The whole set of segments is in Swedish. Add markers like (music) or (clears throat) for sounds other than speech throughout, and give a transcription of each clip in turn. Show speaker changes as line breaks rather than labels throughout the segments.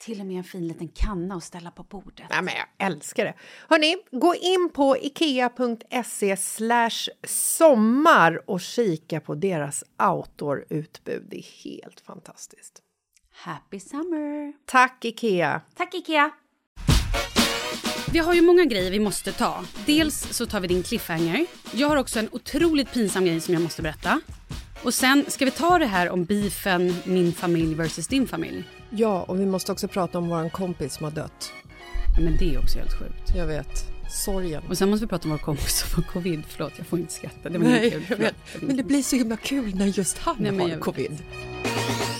Till och med en fin liten kanna att ställa på bordet.
Ja, men jag älskar det. Hörni, gå in på ikea.se sommar och kika på deras outdoor-utbud. Det är helt fantastiskt.
Happy summer!
Tack, Ikea!
Tack Ikea! Vi har ju många grejer vi måste ta. Dels så tar vi din cliffhanger. Jag har också en otroligt pinsam grej som jag måste berätta. Och sen ska vi ta det här om beefen min familj versus din familj.
Ja, och vi måste också prata om vår kompis som har dött.
Ja, men det är också helt sjukt.
Jag vet. Sorgen.
Och sen måste vi prata om vår kompis som får covid. Förlåt, jag får inte skratta. Det var
Nej,
kul.
vet. Men det blir så himla kul när just han
Nej,
har
vet.
covid.
Tjiska!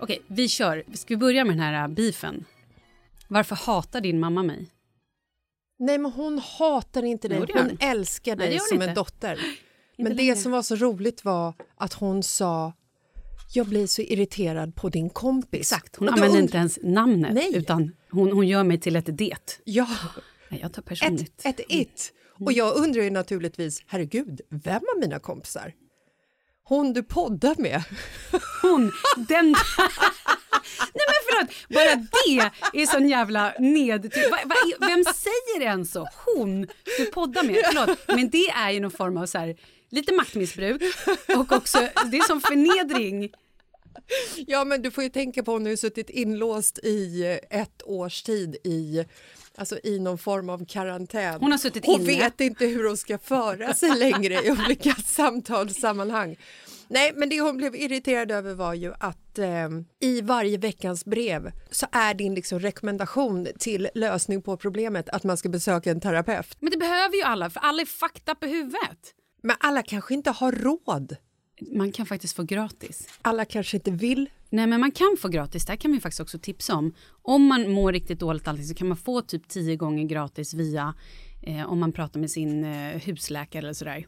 Okej, vi kör. Ska vi börja med den här äh, beefen? Varför hatar din mamma mig?
Nej, men hon hatar inte dig. Hon
hon.
älskar
Nej,
dig
hon
som en
inte.
dotter. Men det som var så roligt var att hon sa jag blir så irriterad på din kompis.
Exakt, hon använder
und-
inte ens namnet
Nej.
utan hon, hon gör mig till ett det.
Ja,
Nej, jag tar personligt.
ett, ett it. Och jag undrar ju naturligtvis, herregud, vem av mina kompisar? Hon du poddar med. (laughs)
Hon, den... Nej men förlåt, bara det är sån jävla ned... Va, vem säger ens så? Hon du poddar med. Förlåt, men det är ju någon form av så här, lite maktmissbruk och också det är som förnedring
Ja, men du får ju tänka på hon har ju suttit inlåst i ett års tid i, alltså i någon form av karantän.
Hon har suttit
hon
inne.
vet inte hur hon ska föra sig längre i olika (laughs) samtalssammanhang. Nej, men det hon blev irriterad över var ju att eh, i varje veckans brev så är din liksom rekommendation till lösning på problemet att man ska besöka en terapeut.
Men det behöver ju alla, för alla är up i huvudet.
Men alla kanske inte har råd.
Man kan faktiskt få gratis.
Alla kanske inte vill.
Nej, men man kan få gratis. Det här kan vi faktiskt också tipsa om. Om man mår riktigt dåligt allting så kan man få typ tio gånger gratis via eh, om man pratar med sin eh, husläkare eller sådär.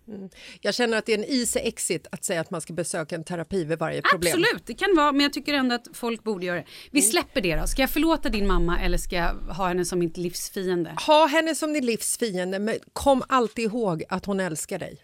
Jag känner att det är en easy exit att säga att man ska besöka en terapi vid varje problem.
Absolut, det kan vara, men jag tycker ändå att folk borde göra det. Vi släpper det då. Ska jag förlåta din mamma eller ska jag ha henne som mitt livsfiende?
Ha henne som din livsfiende, men kom alltid ihåg att hon älskar dig.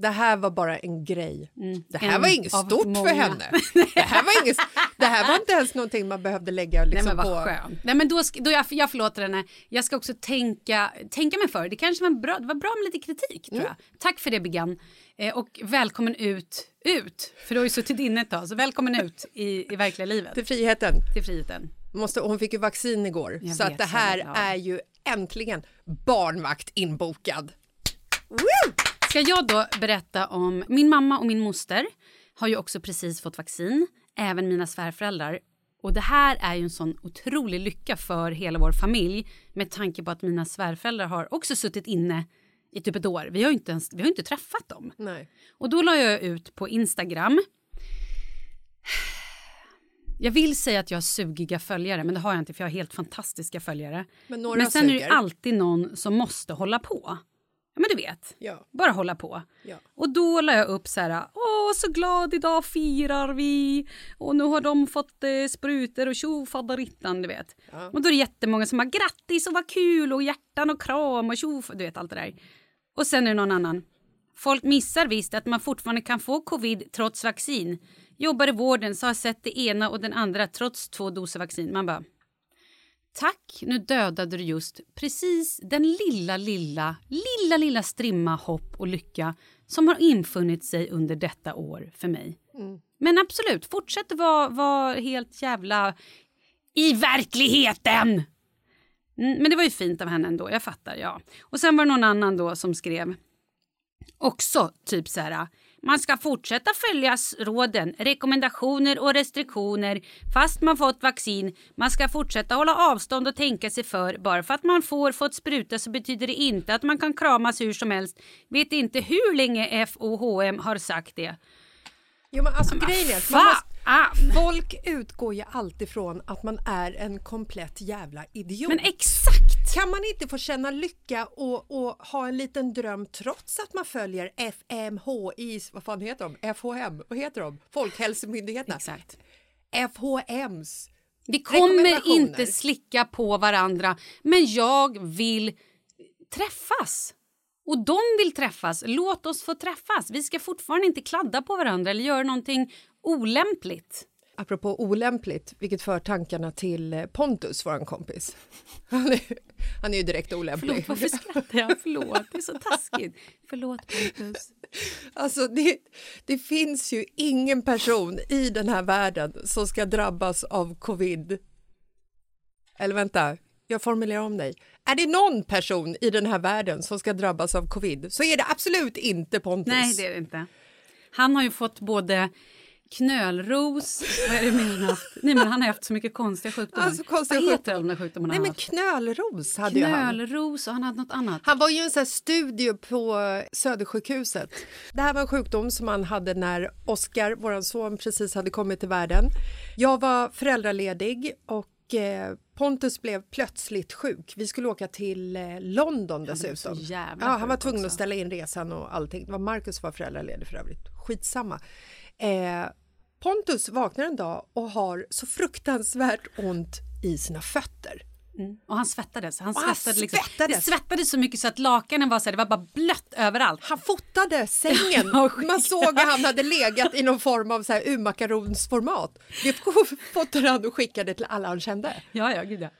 Det här var bara en grej. Det här var inget stort
många.
för henne. Det här, var inget, det här var inte ens någonting man behövde lägga
Nej
liksom
men
på...
skönt. Nej men då, då jag, jag förlåter henne. Jag ska också tänka, tänka mig för. Det kanske var bra, det var bra med lite kritik tror jag. Tack för det Bigan. Eh, och välkommen ut, ut. För du har ju suttit inne ett tag, så välkommen ut i, i verkliga livet.
Till friheten.
Till friheten.
Måste, hon fick ju vaccin igår,
Jag
så att det här
är
ju äntligen barnvakt inbokad.
Ska jag då berätta om min mamma och min moster har ju också precis fått vaccin, även mina svärföräldrar. Och det här är ju en sån otrolig lycka för hela vår familj med tanke på att mina svärföräldrar har också suttit inne i typ ett år. Vi har ju inte, ens, vi har inte träffat dem.
Nej.
Och då la jag ut på Instagram. Jag vill säga att jag har sugiga följare, men det har jag inte för jag har helt fantastiska följare.
Men några
men sen är det
suger.
alltid någon som måste hålla på. Ja, men du vet.
Ja.
Bara hålla på.
Ja.
Och då la jag upp så här, åh så glad idag firar vi och nu har de fått eh, sprutor och tjofaderittan, du vet. Och då är det jättemånga som har grattis och vad kul och hjärtan och kram och tjof, du vet allt det där. Och sen är det någon annan. Folk missar visst att man fortfarande kan få covid trots vaccin. Jobbar i vården så har sett det ena och den andra trots två doser vaccin. Man bara, Tack, nu dödade du just precis den lilla, lilla, lilla, lilla strimma hopp och lycka som har infunnit sig under detta år för mig. Men absolut, fortsätt vara var helt jävla i verkligheten! Mm, men det var ju fint av henne ändå, jag fattar. ja. Och sen var det någon annan då som skrev också typ så här. Man ska fortsätta följa råden, rekommendationer och restriktioner fast man fått vaccin. Man ska fortsätta hålla avstånd och tänka sig för. Bara för att man får fått spruta så betyder det inte att man kan kramas hur som helst. Vet inte hur länge FOHM har sagt det.
Jo, men alltså grejen är att man måste,
Fan!
folk utgår ju alltid från att man är en komplett jävla idiot.
Men exakt!
Kan man inte få känna lycka och, och ha en liten dröm trots att man följer FMHI, vad fan heter de? FHM, vad heter de? Folkhälsomyndigheterna.
Exakt.
FHMs.
Vi kommer inte slicka på varandra, men jag vill träffas. Och de vill träffas. Låt oss få träffas. Vi ska fortfarande inte kladda på varandra eller göra någonting olämpligt.
Apropå olämpligt, vilket för tankarna till eh, Pontus, vår kompis. (laughs) Han är, han är ju direkt olämplig.
Förlåt, varför skrattar jag? Förlåt, det är så taskigt. Förlåt, Pontus.
Alltså det, det finns ju ingen person i den här världen som ska drabbas av covid. Eller vänta, jag formulerar om dig. Är det någon person i den här världen som ska drabbas av covid så är det absolut inte Pontus.
Nej, det är det inte. Han har ju fått både knölros... Vad är det mer han haft? Nej, men han har haft så mycket konstiga sjukdomar.
Alltså, konstiga
vad heter de sjukdomarna
Nej
han
men knölros hade ju han.
Knölros och han hade något annat.
Han var ju en sån studie på Södersjukhuset. Det här var en sjukdom som han hade när Oscar, vår son, precis hade kommit till världen. Jag var föräldraledig och eh, Pontus blev plötsligt sjuk. Vi skulle åka till eh, London dessutom.
jävla
ja, han var tvungen
också.
att ställa in resan och allting. Det var Marcus var föräldraledig för övrigt. Skitsamma. Eh, Pontus vaknar en dag och har så fruktansvärt ont i sina fötter.
Och han svettades. Han
Och han
svettade liksom.
svettades.
Det svettades så mycket så att lakanen var så här, det var bara blött överallt.
Han fotade sängen. (laughs) Man såg att han hade legat i någon form av så här urmakaronsformat. Det fotade han och skickade till alla han kände.
Ja, ja, gud ja.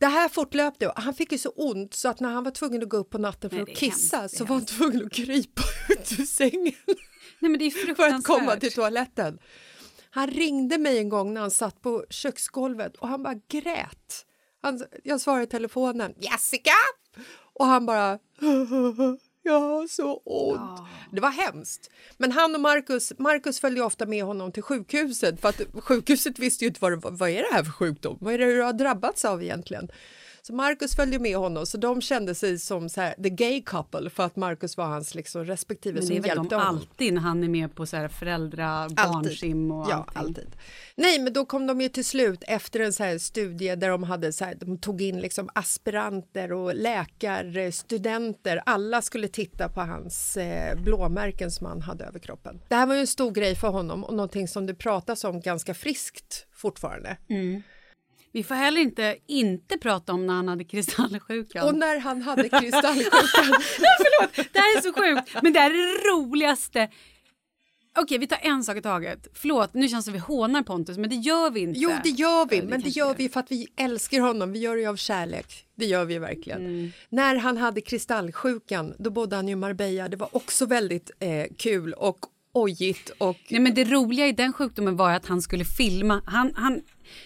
Det här fortlöpte och han fick ju så ont så att när han var tvungen att gå upp på natten för
Nej,
att kissa
hemskt,
så var han tvungen att krypa (laughs) ut ur sängen
Nej, men det är (laughs)
för att komma till toaletten. Han ringde mig en gång när han satt på köksgolvet och han bara grät. Han, jag svarade i telefonen, Jessica! Och han bara, (laughs) jag har så ont. Det var hemskt. Men han och Marcus, Marcus följde ofta med honom till sjukhuset för att sjukhuset visste ju inte vad, vad är det här för sjukdom? Vad är det du har drabbats av egentligen? Så Marcus följde med honom, så de kände sig som så här, the gay couple för att Marcus var hans liksom, respektive
Men det
som
är väl
hjälpte
de
honom.
alltid när han är med på så här föräldra, barnsim och
ja,
allting.
alltid. Nej, men då kom de ju till slut efter en så här studie där de hade så här, de tog in liksom aspiranter och läkarstudenter. Alla skulle titta på hans eh, blåmärken som han hade över kroppen. Det här var ju en stor grej för honom och någonting som det pratas om ganska friskt fortfarande.
Vi får heller inte inte prata om när han hade kristallsjukan.
Och när han hade kristallsjukan (laughs)
Förlåt, det här är så sjukt. Men det här är det roligaste. Okej, vi tar en sak i taget. Förlåt, nu känns det som vi hånar Pontus, men det gör vi inte.
Jo, det gör vi,
Ja, det
men det gör. vi för att vi älskar honom. Vi gör det av kärlek. Det gör vi verkligen.
Mm.
När han hade kristallsjukan, då bodde han i Marbella. Det var också väldigt eh, kul och ojigt och
Nej, men det roliga i den sjukdomen var att han skulle filma. Han, han,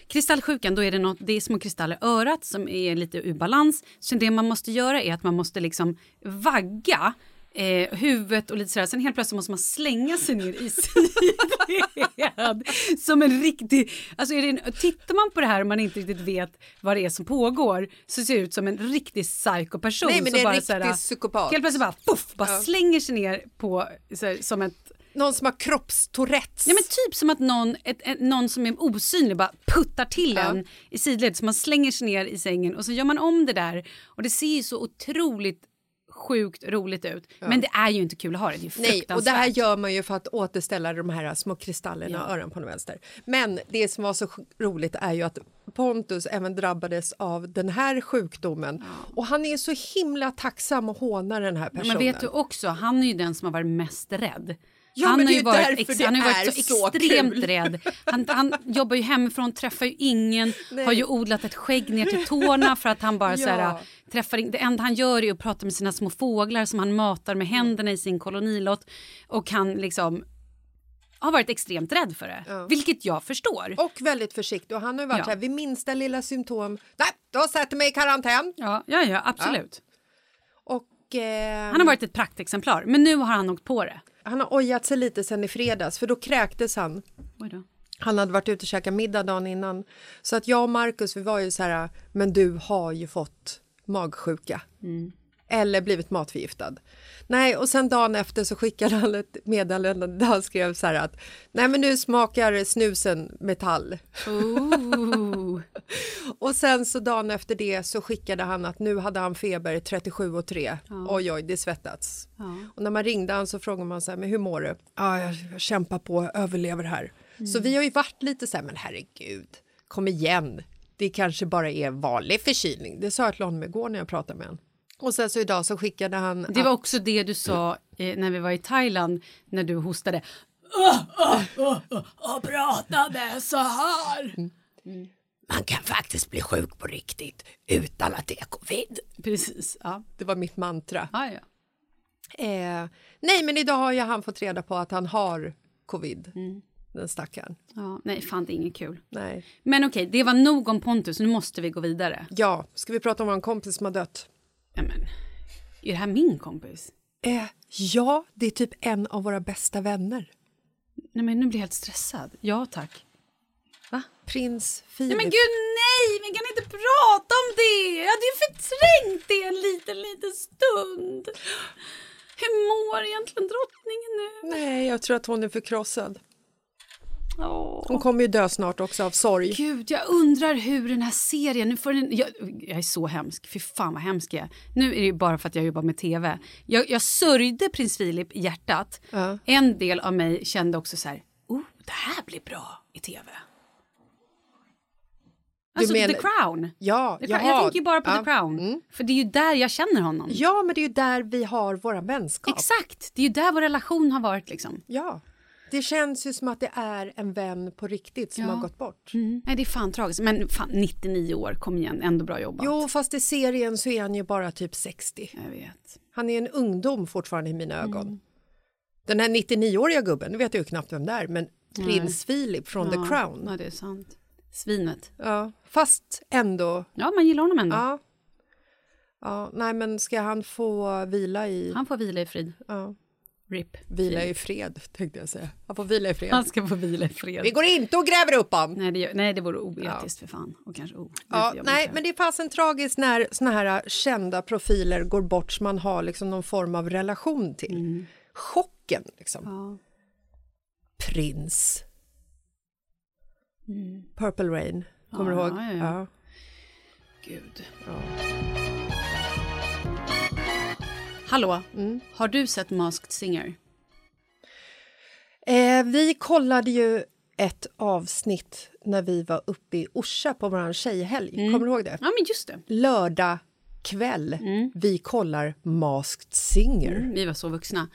kristallsjukan, då är det, något, det är små kristaller i örat som är lite ur balans. Så det man måste göra är att man måste liksom vagga eh, huvudet och lite sådär. Sen helt plötsligt måste man slänga sig ner i sidled. (laughs) som en riktig... Alltså är det en, tittar man på det här och man inte riktigt vet vad det är som pågår så ser det ut som en riktig psykoperson.
Nej, men det är en riktig
såhär-
psykopat.
Helt plötsligt bara, puff, bara
Ja.
slänger sig ner på, såhär, som ett
någon som har kroppstourettes.
Ja, men typ som att någon, ett, ett, någon som är osynlig bara puttar till
Ja.
en i sidled så man slänger sig ner i sängen och så gör man om det där och det ser ju så otroligt sjukt roligt ut. Men det är ju inte kul att ha det, det är ju
Nej, och det här
fruktansvärt.
gör man ju för att återställa de här små kristallerna i öronen på den vänster. Men det som var så roligt är ju att Pontus även drabbades av den här sjukdomen och han är så himla tacksam och hånar den här personen.
Men vet du också, han är ju den som har varit mest rädd.
Ja,
han har ju varit,
det
han har varit så,
så
extremt
kul.
rädd. Han, han jobbar ju hemifrån, träffar ju ingen, har ju odlat ett skägg ner till tårna för att han bara så här,
Ja.
träffar Det enda han gör är att prata med sina små fåglar som han matar med händerna i sin kolonilott och han liksom har varit extremt rädd för det. Vilket jag förstår.
Och väldigt försiktig. Och han har ju varit
Ja.
här, vid minsta lilla symptom, nej, då sätter mig i karantän.
Ja, ja, ja absolut.
Och eh,
Han har varit ett praktexemplar, men nu har han åkt på det.
Han har ojat sig lite sen i fredags för då kräktes han. Han hade varit ute och käkat middag dagen innan. Så att jag och Markus vi var ju så här, men du har ju fått magsjuka. Eller blivit matförgiftad. Nej, och sen dagen efter så skickade han ett meddelande där han skrev så här att nej men nu smakar snusen metall.
Ooh. (laughs)
Och sen så dagen efter det så skickade han att nu hade han feber 37 och 3. Oj oj, det svettats. Och när man ringde han så frågade man så här, men hur mår du? Ja, jag, jag kämpar på, överlever här. Så vi har ju varit lite så här, men herregud, kom igen. Det kanske bara är vanlig förkylning. Det sa jag till honom igår när jag pratade med honom. Och sen så idag så skickade han...
Det var också det du sa eh, när vi var i Thailand när du hostade. "Åh, åh, åh, åh, Och pratade så här.
Man kan faktiskt bli sjuk på riktigt utan att det är covid.
Precis. Ja.
Det var mitt mantra.
Ah, ja.
Eh, nej, men idag har ju han fått reda på att han har covid. Den stackaren.
Ja, nej, fan det är inget kul.
Nej.
Men okej, det var nog om Pontus. Nu måste vi gå vidare.
Ja, ska vi prata om vår kompis som har dött?
Ja, men, är det här min kompis?
Eh, ja, det är typ en av våra bästa vänner.
Nej, men nu blir jag helt stressad. Ja, tack. Va?
Prins
Nej,
Filip.
men gud, nej! Vi kan inte prata om det! Jag hade ju förträngt det en liten, liten stund. Hur mår egentligen drottningen nu?
Nej, jag tror att hon är förkrossad. Hon kommer ju dö snart också av sorg.
Gud, jag undrar hur den här serien... Nu får den, jag, jag är så hemsk. Fy fan vad hemsk jag är. Nu är det bara för att jag jobbar med tv. Jag, jag sörjde prins Philip i hjärtat.
Ja.
En del av mig kände också så här... Oh, det här blir bra i tv. Alltså
menar-
The Crown.
Ja,
The Crown. Jag tänker bara på
Ja.
The Crown.
Mm.
För det är ju där jag känner honom.
Ja, men det är ju där vi har våra vänskap.
Exakt. Det är ju där vår relation har varit. liksom.
Ja. Det känns ju som att det är en vän på riktigt som
Ja.
har gått bort.
Nej, det är fan tragiskt. Men fan, 99 år, kom igen. Ändå bra jobbat.
Jo, fast i serien så är han ju bara typ 60.
Jag vet.
Han är en ungdom fortfarande i mina ögon. Den här 99-åriga gubben, nu vet jag ju knappt vem det är, men prins Philip från The Crown.
Ja, det är sant. Svinet.
Ja, fast ändå...
Ja, man gillar honom ändå.
Ja. Ja, nej, men ska han få vila i...
Han får vila i frid.
Ja,
RIP.
vila i fred, tänkte jag säga. Han får vila i fred.
Han ska få vila i fred.
Vi går inte och gräver upp han!
Nej, det, nej, det vore oetiskt för fan. Och kanske oh,
Ja, nej, men det är fasen tragiskt när såna här äh, kända profiler går bort som man har liksom någon form av relation till. Chocken, liksom.
Ja.
Prins. Purple Rain, kommer
Ja,
du ihåg?
ja, ja. Gud. Hallå,
Mm.
har du sett Masked Singer?
Eh, vi kollade ju ett avsnitt när vi var uppe i Orsa på vår tjejhelg. Kommer du ihåg det?
Ja, men just det.
Lördag kväll. Vi kollar Masked Singer.
Vi var så vuxna.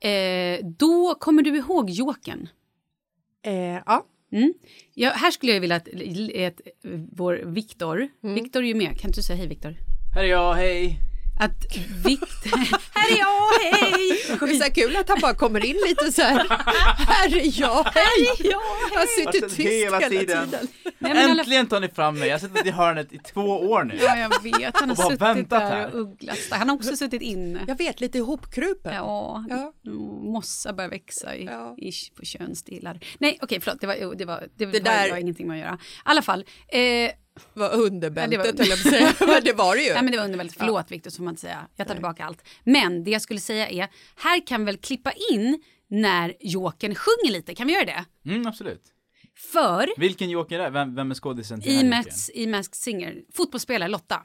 Eh, då kommer du ihåg Jokern?
Eh, ja.
Mm. Ja, här skulle jag vilja att, att vår Viktor,
Mm.
Viktor är ju med, kan inte du säga hej Viktor?
Här är jag, hej!
Att Viktor, (laughs) här är jag, hej!
Det är så här kul att han bara kommer in lite så här. Här är jag, hej!
Ja,
Jag har suttit
Alltså,
tyst
hela
hela
tiden.
Nej, men alla-
Äntligen tar ni fram mig, jag har suttit i hörnet i två år nu.
Ja, jag vet. Han har suttit
väntat
där
här.
och ugglat. Han har också suttit inne.
Jag vet, lite ihopkrupen.
Ja,
Ja.
mossa börjar växa i,
Ja.
ish, på könsdelar. Nej, okej, förlåt, det var, det var, det,
Det
var,
där-
var ingenting med att göra. I alla fall, eh,
var underbältet,
Ja, det var-
höll jag på att säga. (laughs) Men det var det ju.
Nej men det var underbältet, förlåt Viktor så får man inte säga. Jag tar tillbaka allt. Men det jag skulle säga är, här kan vi väl klippa in när Jokern sjunger lite, kan vi göra det?
Mm, absolut.
För
Vilken joker är det? Vem, vem är skådisen till
i
den här
Masked, i Masked Singer, fotbollsspelare Lotta.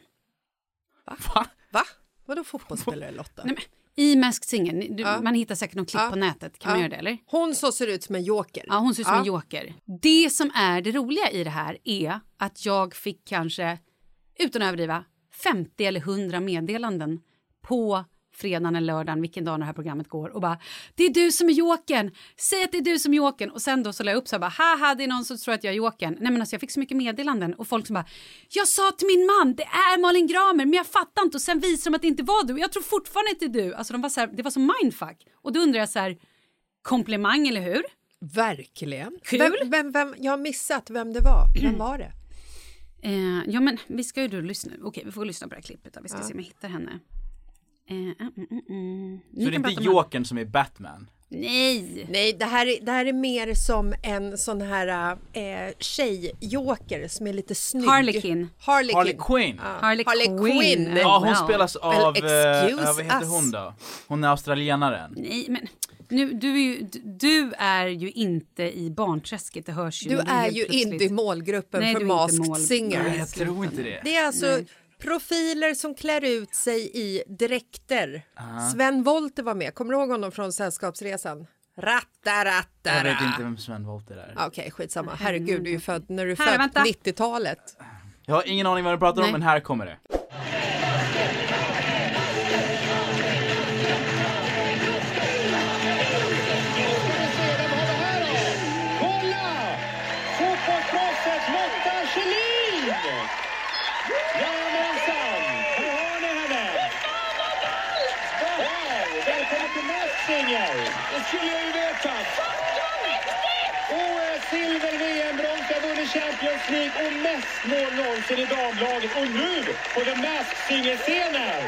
jokern? Va?
Va? Vadå fotbollsspelare Lotta?
Nej, men, I Masked Singer, du,
Ja.
man hittar säkert någon klipp
Ja.
på nätet, kan man göra det eller?
Hon så ser ut som en joker.
Ja, hon ser ut som en joker. Det som är det roliga i det här är att jag fick kanske, utan att överdriva, 50 eller 100 meddelanden på fredagen eller lördagen, vilken dag det här programmet går och bara “det är du som är jokern, säg att det är du som är jokern” och sen då så la jag upp så här bara “haha, det är någon som tror att jag är jokern”. Nej men alltså jag fick så mycket meddelanden och folk som bara “jag sa till min man, det är Malin Gramer men jag fattar inte” och sen visar de att det inte var du jag tror fortfarande att det är du. Alltså de var så här, det var så mindfuck. Och då undrar jag så här, komplimang eller hur?
Verkligen.
Kul.
Vem, vem, vem, jag har missat vem det var. Vem var det? (clears throat)
Eh, ja, men vi ska ju då lyssna. Okej, vi får lyssna på det här klippet. Då. Vi ska se om jag hittar henne. Ni
Så det är inte jokern som är Batman?
Nej!
Nej, det här, är, det här är mer som en sån här eh, tjejjoker som är lite snygg.
Harlequin.
Harlequin.
Harley Quinn?
Ja.
Harley
Harley
Quinn.
Quinn.
Ja, hon
Wow.
spelas av,
Well,
eh, vad heter
us.
hon då? Hon är australienaren.
Nej, men nu, du, är ju, du är ju inte i barnträsket, det hörs ju.
Du är ju
plötsligt-
inte i målgruppen
Nej,
för Masked
mål-
Singer.
Nej, jag tror inte det.
Det är alltså profiler som klär ut sig i dräkter. Sven Wollter var med. Kommer du ihåg honom från Sällskapsresan? Ratta, ratta,
Jag vet inte vem Sven Wollter är.
Ah, Okej, skitsamma. Herregud, du är ju född när du är
Här,
född
vänta.
90-talet.
Jag har ingen aning vad du pratar om,
Nej.
men här kommer det.
Skulle jag ju vetat! OS, silver, VM, brons, jag vunnit Champions League och mest mål någonsin i damlaget. Och nu på The Masked Singer-scenen!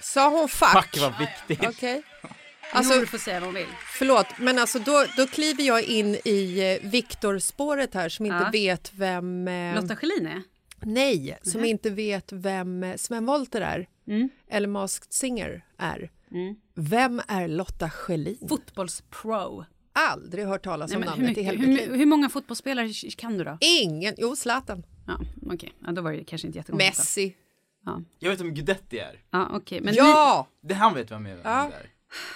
Sa hon fuck?
Fuck vad viktigt.
Okej.
Alltså, du får säga vad hon vill.
förlåt, men alltså då, då kliver jag in i eh, Viktor-spåret här som inte
Ja.
vet vem... Eh,
Lotta Schelin är?
nej, som inte vet vem eh, Sven Wollter är.
Mm.
Eller Masked Singer är. Vem är Lotta Schelin?
Fotbollspro.
Aldrig hört talas
Nej,
om
hur,
namnet i
mycket, hur, hur många fotbollsspelare kan du då?
Ingen. Jo, Zlatan.
Ja, okej. Ja, då var det kanske inte jättekonstigt.
Messi.
Jag vet vem Guidetti är.
Ja, okej. Men
ja!
Det han vet vem är vem
Ja.
är.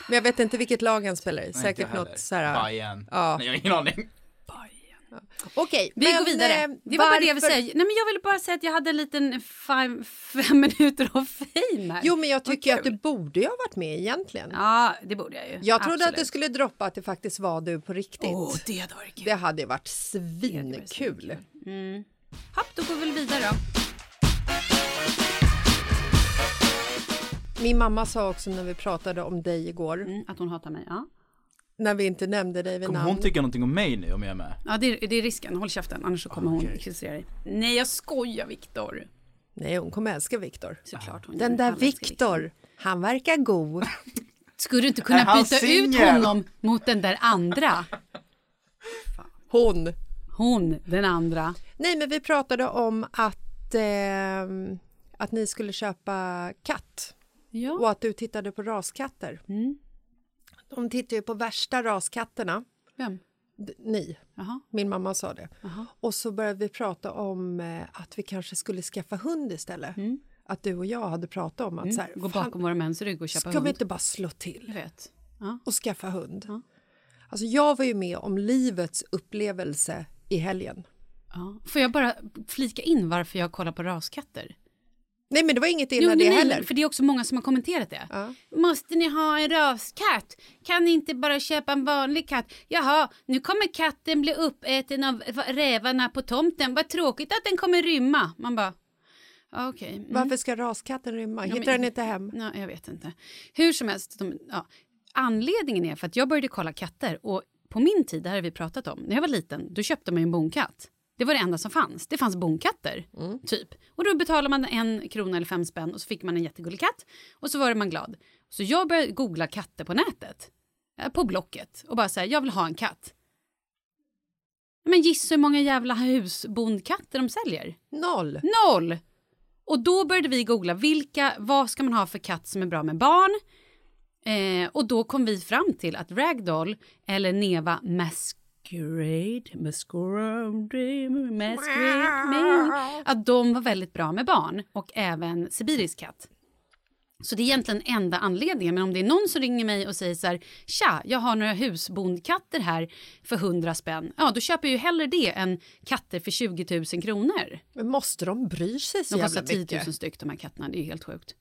Men jag vet inte vilket lag han spelar i.
Nej,
Säkert något så här...
Bayern.
Ja.
Nej, jag har ingen aning.
Okej,
Vi
men,
går vidare.
eh,
Det var bara det jag ville
varför-
säga. Nej, men jag ville bara säga att jag hade en liten fem, fem (laughs) minuter av fame här.
Jo, men jag tycker att du borde ju ha varit med egentligen.
Ja, det borde jag ju.
Jag trodde att det
Absolut.
skulle droppa att det faktiskt var du på riktigt.
Åh, det hade varit kul.
Det hade varit svinkul.
Hopp, då går vi väl vidare då.
Min mamma sa också när vi pratade om dig igår
Mm, att hon hatar mig, ja.
När vi inte nämnde dig vid
Kommer
namn.
hon tycka någonting om mig nu om jag är med?
Ja, det är, det är risken. Håll käften, annars så kommer hon
Okej.
kritisera dig. Nej, jag skojar Viktor.
Nej, hon kommer älska Viktor.
Såklart hon
Den
gör.
där
Alla älskar
Viktor, han verkar god. (laughs)
Skulle du inte
Är
kunna
han
byta ut
singel?
honom mot den där andra?
Hon.
Hon, den andra.
Nej, men vi pratade om att, eh, att ni skulle köpa katt
Ja.
och att du tittade på raskatter.
Mm.
De tittar ju på värsta raskatterna.
Vem?
D- Ni,
Jaha.
min mamma sa det.
Jaha.
Och så började vi prata om eh, att vi kanske skulle skaffa hund istället. Att du och jag hade pratat om att så här,
Mm. Gå bakom våra mäns rygg och köpa
ska
hund.
vi inte bara slå till?
Jag vet. Ja.
och skaffa hund.
Ja.
Alltså jag var ju med om livets upplevelse i helgen.
Ja. Får jag bara flika in varför jag kollar på raskatter?
Nej men det var inget illa
Jo,
det
nej,
heller.
för det är också många som har kommenterat det.
Ja.
Måste ni ha en raskatt? Kan ni inte bara köpa en vanlig katt? Jaha, nu kommer katten bli uppäten av rävarna på tomten. Vad tråkigt att den kommer rymma. Man bara, ja, okej. Mm.
Varför ska raskatten rymma?
Ja,
Hittar
men-
den inte hem?
Nej, jag vet inte. Hur som helst, de, ja. anledningen är för att jag började kolla katter och på min tid, det här har vi pratat om, när jag var liten, då köpte man ju en bonkatt. Det var det enda som fanns. Det fanns bonkatter, typ. Och då betalade man en krona eller fem spänn och så fick man en jättegullig katt och så var man glad. Så jag började googla katter på nätet, eh, på Blocket och bara säga jag vill ha en katt. Men gissa hur många jävla husbondkatter de säljer?
Noll.
Noll! Och då började vi googla vilka, vad ska man ha för katt som är bra med barn? Eh, och då kom vi fram till att Ragdoll eller Neva Masquerade, Masquerade, Masquerade, att de var väldigt bra med barn och även sibirisk katt. Så det är egentligen enda anledningen. Men om det är någon som ringer mig och säger så här, tja, jag har några husbondkatter här för 100 spänn. Ja, då köper jag ju hellre det än katter för 20 000 kronor.
Men måste de bry sig så
De
jävla
kostar 10 000
mycket?
styck de här katterna. Det är ju helt sjukt.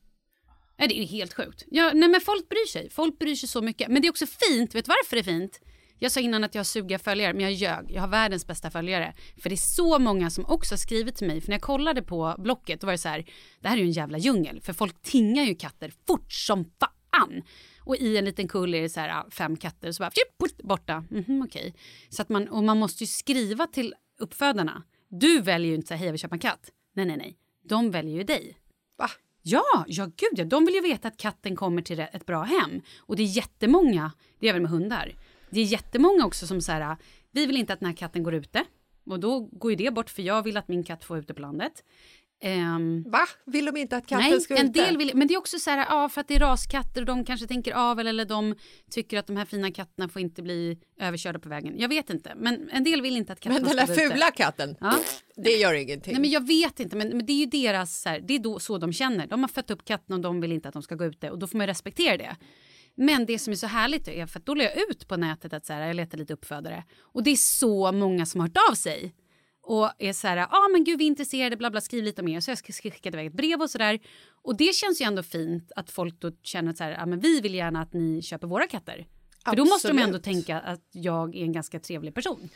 Nej, det är ju helt sjukt. Ja, nej, men folk bryr sig. Folk bryr sig så mycket. Men det är också fint. Vet du varför det är fint? Jag sa innan att jag har suga följare, men jag ljög. Jag har världens bästa följare. För det är så många som också har skrivit till mig. För när jag kollade på Blocket, då var det så här, det här är ju en jävla djungel. För folk tingar ju katter fort som fan. Och i en liten kull är det så här ja, fem katter, så bara tjup, borta. Mhm, okej. Så att man, och man måste ju skriva till uppfödarna. Du väljer ju inte så här, hej jag vill köpa en katt. Nej, nej, nej. De väljer ju dig.
Va?
Ja, ja gud ja. De vill ju veta att katten kommer till ett bra hem. Och det är jättemånga, det är även med hundar. Det är jättemånga också som säger vi vill inte att den här katten går ute. Och då går ju det bort för jag vill att min katt får ute på landet. Ehm,
Va? Vill de inte att katten
Nej,
ska
en
ute?
del vill, men det är också så här, ja, för att det är raskatter och de kanske tänker av eller, eller de tycker att de här fina katterna får inte bli överkörda på vägen. Jag vet inte, men en del vill inte att katterna
Men den
ska
där
vara ute.
fula katten,
Ja.
det gör ingenting.
Nej, men jag vet inte, men, men det är ju deras, så här, det är då, så de känner. De har fött upp katten och de vill inte att de ska gå ute och då får man respektera det. Men det som är så härligt är för att då la jag ut på nätet att så här, jag letar lite uppfödare och det är så många som har hört av sig och är så här, ja ah, men gud vi är intresserade, bla bla, skriv lite mer. Så jag ska skicka iväg ett brev och så där. Och det känns ju ändå fint att folk då känner att så här, ja men vi vill gärna att ni köper våra katter. För då måste de ändå tänka att jag är en ganska trevlig person.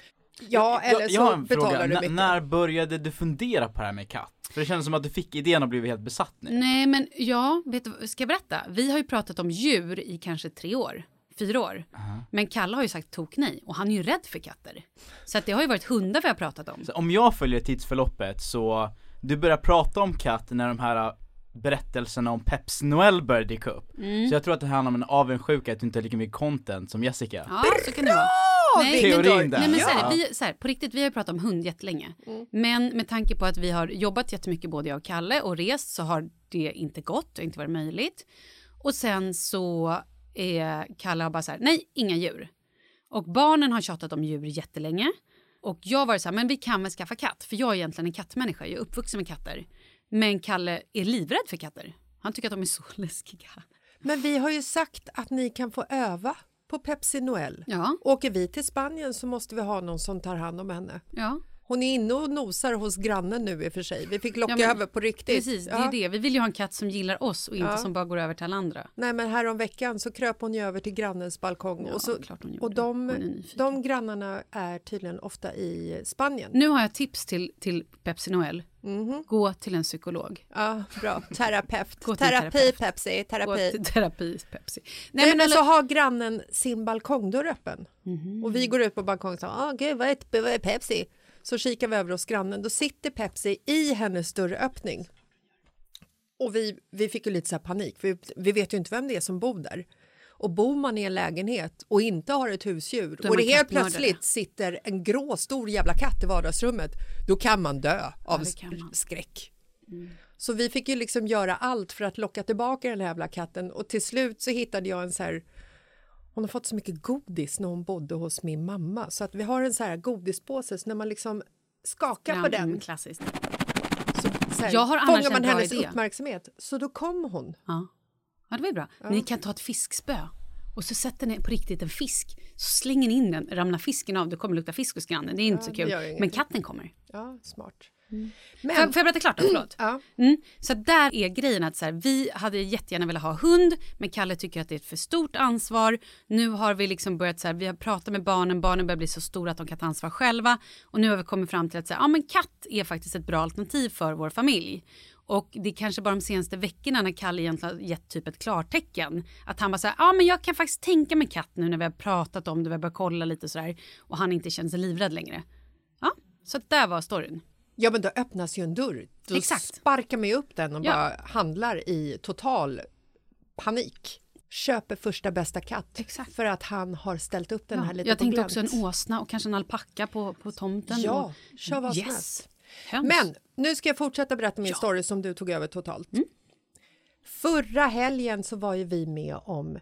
Ja, eller
jag,
så
jag en
betalar
fråga,
du
N-
mycket.
när började du fundera på det här med katt? För det känns som att du fick idén och blivit helt besatt nu.
Nej, men ja, vet du, ska jag berätta? Vi har ju pratat om djur i kanske tre år, fyra år. Men Kalle har ju sagt tok nej och han är ju rädd för katter. Så att det har ju varit hundar vi har pratat om.
Så om jag följer tidsförloppet så, du börjar prata om katt när de här äh, berättelserna om Peps Noel började dyka upp.
Mm.
Så jag tror att det handlar om en avundsjuka att du inte har lika mycket content som Jessica.
Ja, så kan det vara. Nej!
Teorin där.
Nej men så här, vi, så här, på riktigt, vi har ju pratat om hund jättelänge. Men med tanke på att vi har jobbat jättemycket både jag och Kalle och rest så har det inte gått och inte varit möjligt. Och sen så är Kalle har bara så här, nej inga djur. Och barnen har tjatat om djur jättelänge. Och jag var så här, men vi kan väl skaffa katt? För jag är egentligen en kattmänniska, jag är uppvuxen med katter. Men Kalle är livrädd för katter. Han tycker att de är så (laughs) läskiga.
Men vi har ju sagt att ni kan få öva på Pepsi Noel.
Ja,
Åker vi till Spanien så måste vi ha någon som tar hand om henne.
ja.
Hon är inne och nosar hos grannen nu i och för sig. Vi fick locka
Ja, men-
över på riktigt.
Precis, det är det. Vi vill ju ha en katt som gillar oss och inte
Ja.
som bara går över till alla andra.
Nej men här om veckan så kröp hon ju över till grannens balkong. Och så, och de, de grannarna är tydligen ofta i Spanien.
Nu har jag tips till, till Pepsi Noel.
Mhm.
Gå till en psykolog.
Ja, bra. Terapeut.
Gå
Terapi
terapeut.
Pepsi.
Gå
Terapi.
till terapi Pepsi.
Nej, men,
eller-
så har grannen sin balkongdörr öppen.
Mhm.
Och vi går ut på balkongen och säger, ah, gud vad är, vad är Pepsi? Så kikar vi över hos grannen, då sitter Pepsi i hennes dörröppning. Och vi, vi fick ju lite så panik, för vi, vi vet ju inte vem det är som bor där. Och bor man i en lägenhet och inte har ett husdjur
Då
och det helt plötsligt sitter en grå stor jävla katt i vardagsrummet, då kan man dö av
kan man.
skräck. Så vi fick ju liksom göra allt för att locka tillbaka den här jävla katten och till slut så hittade jag en så här hon har fått så mycket godis när hon bodde hos min mamma så att vi har en så här godispåse så när man liksom skakar på den
Mm, klassiskt.
så, så här,
Jag har
fångar man hennes
idé.
uppmärksamhet. Så då kom hon.
Ja. ja, det var ju bra. Ni kan ta ett fiskspö och så sätter ni på riktigt en fisk. Så slänger ni in den, ramlar fisken av, det kommer lukta fisk hos grannen. Det är inte så
det
kul. Men katten kommer.
Ja, smart.
Får
Men,
jag, får jag berätta klart då? Förlåt.
ja,
Mm. Så där är grejen att så här, vi hade jättegärna velat ha hund men Kalle tycker att det är ett för stort ansvar. Nu har vi liksom börjat så här, vi har pratat med barnen, barnen börjar bli så stora att de kan ta ansvar själva och nu har vi kommit fram till att så här, ja, men katt är faktiskt ett bra alternativ för vår familj. Och det är kanske bara de senaste veckorna när Kalle egentligen har gett typ ett klartecken. Att han bara säger, ja men jag kan faktiskt tänka mig katt nu när vi har pratat om det, vi har börjat kolla lite sådär. Och han inte känner sig livrädd längre. Ja, så där var storyn.
Ja, men då öppnas ju en dörr. Då
Exakt.
sparkar man ju upp den och
Ja.
bara handlar i total panik. Köper första bästa katt
Exakt.
för att han har ställt upp den här lite
jag tänkte också en åsna och kanske en alpacka på, på tomten.
Ja,
och,
kör vad som
yes.
Men nu ska jag fortsätta berätta min story som du tog över totalt. Förra helgen så var ju vi med om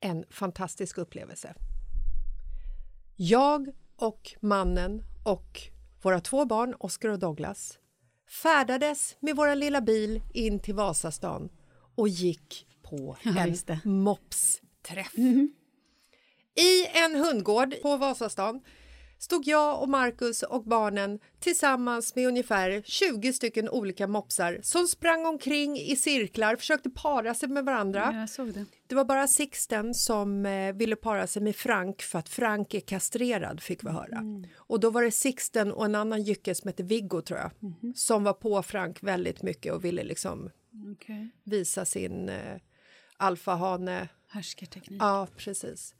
en fantastisk upplevelse. Jag och mannen och våra två barn, Oscar och Douglas, färdades med vår lilla bil in till Vasastan och gick på en mopsträff. I en hundgård på Vasastan stod jag och Marcus och barnen tillsammans med ungefär 20 stycken olika mopsar som sprang omkring i cirklar, försökte para sig med varandra.
Ja, jag såg det.
Det var bara Sixten som eh, ville para sig med Frank för att Frank är kastrerad, fick vi höra. Och då var det Sixten och en annan jycke som hette Viggo, tror jag, som var på Frank väldigt mycket och ville liksom
Okay.
visa sin eh, alfahane
Härskarteknik.
Ja, precis.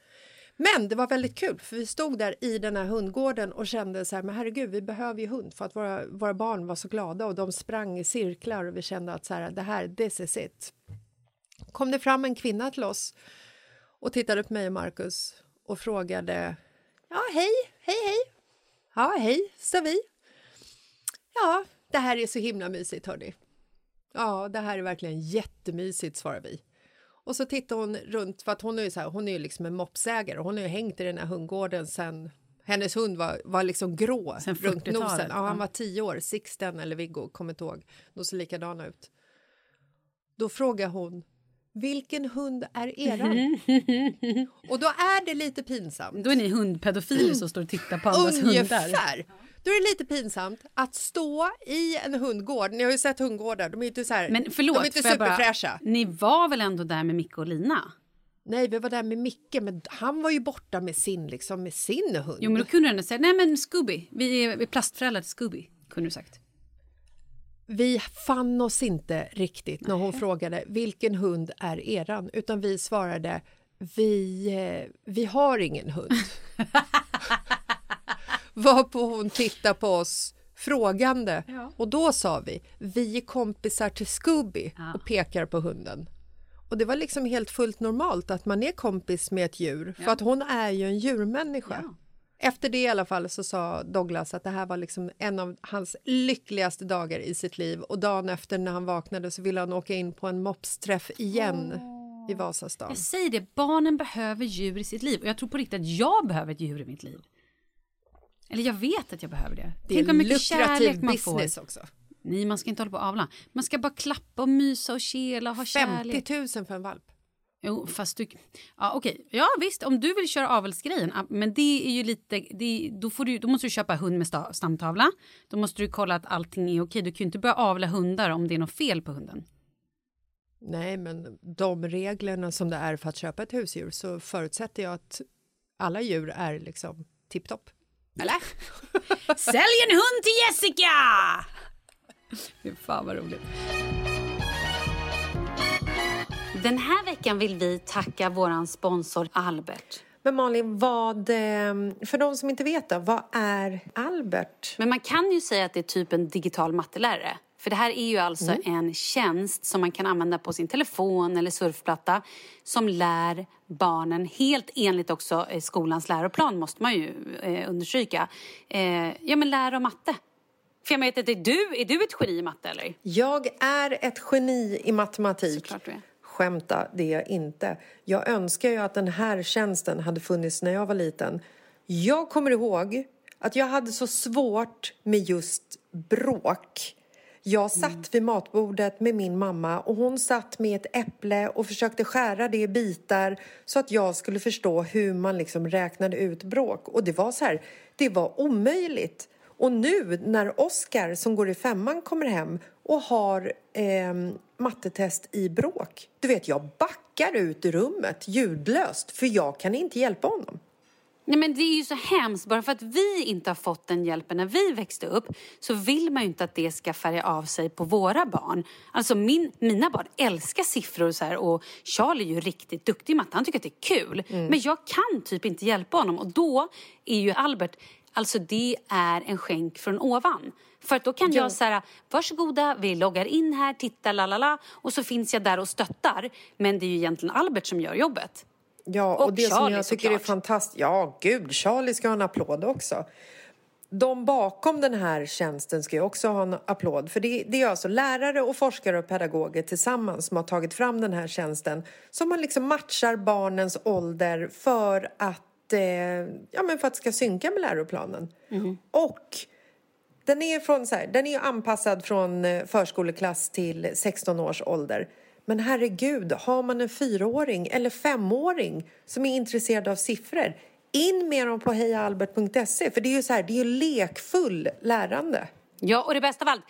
Men det var väldigt kul för vi stod där i den här hundgården och kände så här, men herregud, vi behöver ju hund för att våra, våra barn var så glada och de sprang i cirklar och vi kände att så här, det här, this is it. Kom det fram en kvinna till oss och tittade på mig och Marcus och frågade, ja, hej, hej, hej. Ja, hej, sa vi. Ja, det här är så himla mysigt, hörni. Ja, det här är verkligen jättemysigt, svarar vi. Och så tittar hon runt, för att hon är ju, så här, hon är ju liksom en mopsägare. Hon har ju hängt i den här hundgården sen hennes hund var, var liksom grå
Sen
runt
40-talet,
nosen. Ja, han var tio år, Sixten eller Viggo, kommer inte ihåg. De ser likadana ut. Då frågar hon, vilken hund är eran? (laughs) och då är det lite pinsamt.
Då är ni hundpedofiler som står och tittar på andras hundar.
Ungefär. Då är det lite pinsamt att stå i en hundgård. Ni har ju sett hundgårdar, de är inte så här,
Men förlåt,
de är inte
jag bara-
superfräscha.
Ni var väl ändå där med Micke och Lina?
Nej, vi var där med Micke, men han var ju borta med sin, liksom, med sin hund.
Jo, men då kunde du säga, nej men Scooby, vi är, vi är plastföräldrar till Scooby, kunde du sagt.
Vi fann oss inte riktigt när hon frågade vilken hund är eran, utan vi svarade vi, eh, vi har ingen hund. (laughs) Varpå hon tittade på oss frågande och då sa vi vi är kompisar till Scooby
Ja.
och pekar på hunden. Och det var liksom helt fullt normalt att man är kompis med ett djur för att hon är ju en djurmänniska.
Ja.
Efter det i alla fall så sa Douglas att det här var liksom en av hans lyckligaste dagar i sitt liv och dagen efter när han vaknade så ville han åka in på en mopsträff igen i Vasastan.
Jag säger det, barnen behöver djur i sitt liv och jag tror på riktigt att jag behöver ett djur i mitt liv. Eller jag vet att jag behöver det.
Det är
Tänk mycket kärlek man
business
får.
också.
Nej, man ska inte hålla på och avla. Man ska bara klappa och mysa och kela och ha kärlek.
50 000 för en valp.
Jo, fast du... Ja, okej. Ja, visst, om du vill köra avelsgrejen. Men det är ju lite... Det, då, får du, då måste du köpa hund med sta, stamtavla. Då måste du kolla att allting är okej. Du kan ju inte börja avla hundar om det är något fel på hunden.
Nej, men de reglerna som det är för att köpa ett husdjur så förutsätter jag att alla djur är liksom tipptopp.
Eller? Sälj en hund till Jessica! Fy fan vad roligt. Den här veckan vill vi tacka våran sponsor Albert.
Men Malin, vad, eh, för de som inte vet, då, vad är Albert?
Men man kan ju säga att det är typ en digital mattelärare. För det här är ju alltså en tjänst som man kan använda på sin telefon eller surfplatta som lär barnen, helt enligt också eh, skolans läroplan måste man ju eh, understryka, eh, ja men lär dem matte. För jag vet inte, är du, är du ett geni i matte eller?
Jag är ett geni i matematik.
Såklart du är.
Skämta, det är jag inte. Jag önskar ju att den här tjänsten hade funnits när jag var liten. Jag kommer ihåg att jag hade så svårt med just bråk. Jag satt vid matbordet med min mamma och hon satt med ett äpple och försökte skära det i bitar så att jag skulle förstå hur man liksom räknade ut bråk. Och det var så här, det var omöjligt. Och nu när Oskar som går i femman kommer hem och har eh, mattetest i bråk. Du vet, jag backar ut ur rummet ljudlöst för jag kan inte hjälpa honom.
Nej men det är ju så hemskt, bara för att vi inte har fått den hjälpen när vi växte upp så vill man ju inte att det ska färga av sig på våra barn. Alltså min, mina barn älskar siffror och så här, och Charlie är ju riktigt duktig i matte, han tycker att det är kul. Men jag kan typ inte hjälpa honom och då är ju Albert, alltså det är en skänk från ovan. För att då kan jag säga, varsågoda, vi loggar in här, titta, la la la och så finns jag där och stöttar. Men det är ju egentligen Albert som gör jobbet.
Ja, och,
Och
det som
Charlie,
jag tycker är
såklart.
fantastiskt... Ja, gud, Charlie ska ha en applåd också. De bakom den här tjänsten ska ju också ha en applåd. För det, det är alltså lärare och forskare och pedagoger tillsammans som har tagit fram den här tjänsten. Som man liksom matchar barnens ålder för att, eh, ja, men för att det ska synka med läroplanen. Och den är, från, så här, den är anpassad från eh, förskoleklass till 16 års ålder. Men herregud, har man en fyraåring eller femåring som är intresserad av siffror, in med dem på hejaalbert.se för det är ju så här, det är ju lekfull lärande.
Ja, och det bästa av allt,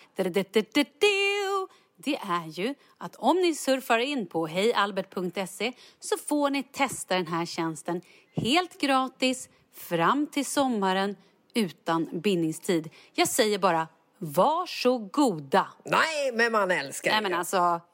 det är ju att om ni surfar in på hejalbert.se så får ni testa den här tjänsten helt gratis fram till sommaren utan bindningstid. Jag säger bara varsågoda.
Nej, men man älskar
Nej men alltså,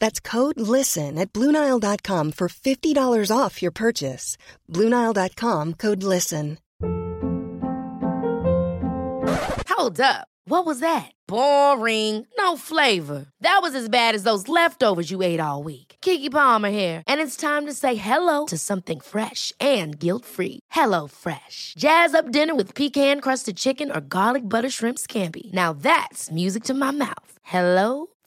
That's code LISTEN at Bluenile.com for $50 off your purchase. Bluenile.com code LISTEN.
Hold up. What was that? Boring. No flavor. That was as bad as those leftovers you ate all week. Kiki Palmer here, and it's time to say hello to something fresh and guilt-free. Hello Fresh. Jazz up dinner with pecan-crusted chicken or garlic butter shrimp scampi. Now that's music to my mouth. Hello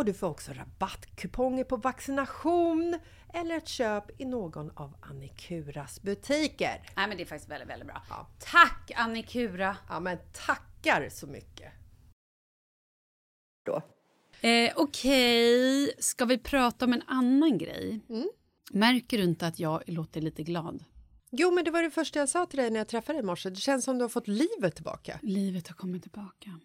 och du får också rabattkuponger på vaccination eller ett köp i någon av Annikuras butiker.
Nej men det är faktiskt väldigt, väldigt bra.
Ja.
Tack Annikura!
Ja men tackar så mycket! Då.
Eh, Okej, ska vi prata om en annan grej?
Mm.
Märker du inte att jag låter lite glad?
Jo men det var det första jag sa till dig när jag träffade dig i morse. Det känns som du har fått livet tillbaka.
Livet har kommit tillbaka.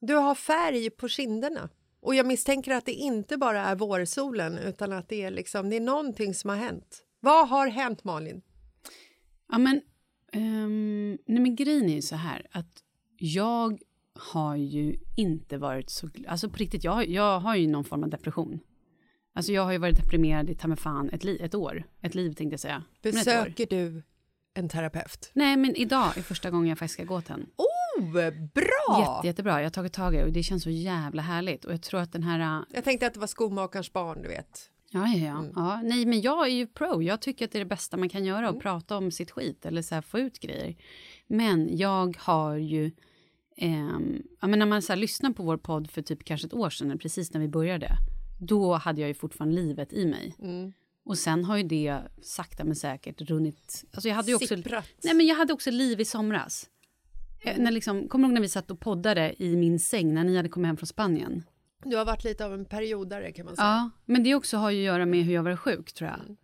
Du har färg på kinderna. Och jag misstänker att det inte bara är vårsolen utan att det är liksom, det är någonting som har hänt. Vad har hänt Malin?
Ja men, ehm, nej men grejen är ju så här att jag har ju inte varit så... Alltså på riktigt, jag, har- jag har ju någon form av depression. Alltså jag har ju varit deprimerad i ta mig fan ett, li, ett år. Ett liv tänkte jag säga.
Besöker du en terapeut?
Nej men idag är första gången jag faktiskt ska gå till en.
Oh, bra!
Jätte, jättebra. Jag har tagit tag i det och det känns så jävla härligt. Och jag tror att den här... äh,
Jag tänkte att det var skomakarens barn, du vet.
Ja, ja, ja. ja. Nej, men jag är ju pro. Jag tycker att det är det bästa man kan göra och prata om sitt skit eller så här, få ut grejer. Men jag har ju... ja, men när man så här, lyssnar på vår podd för typ kanske ett år sedan, precis när vi började, då hade jag ju fortfarande livet i mig. Och sen har ju det sakta men säkert runnit... Alltså jag hade ju också,
Sipprat.
nej, men jag hade också liv i somras. Eh, När liksom, kommer du ihåg när vi satt och poddade i min säng när ni hade kommit hem från Spanien?
Du har varit lite av en periodare kan man säga.
Ja, men det också har ju att göra med hur jag var sjuk tror jag.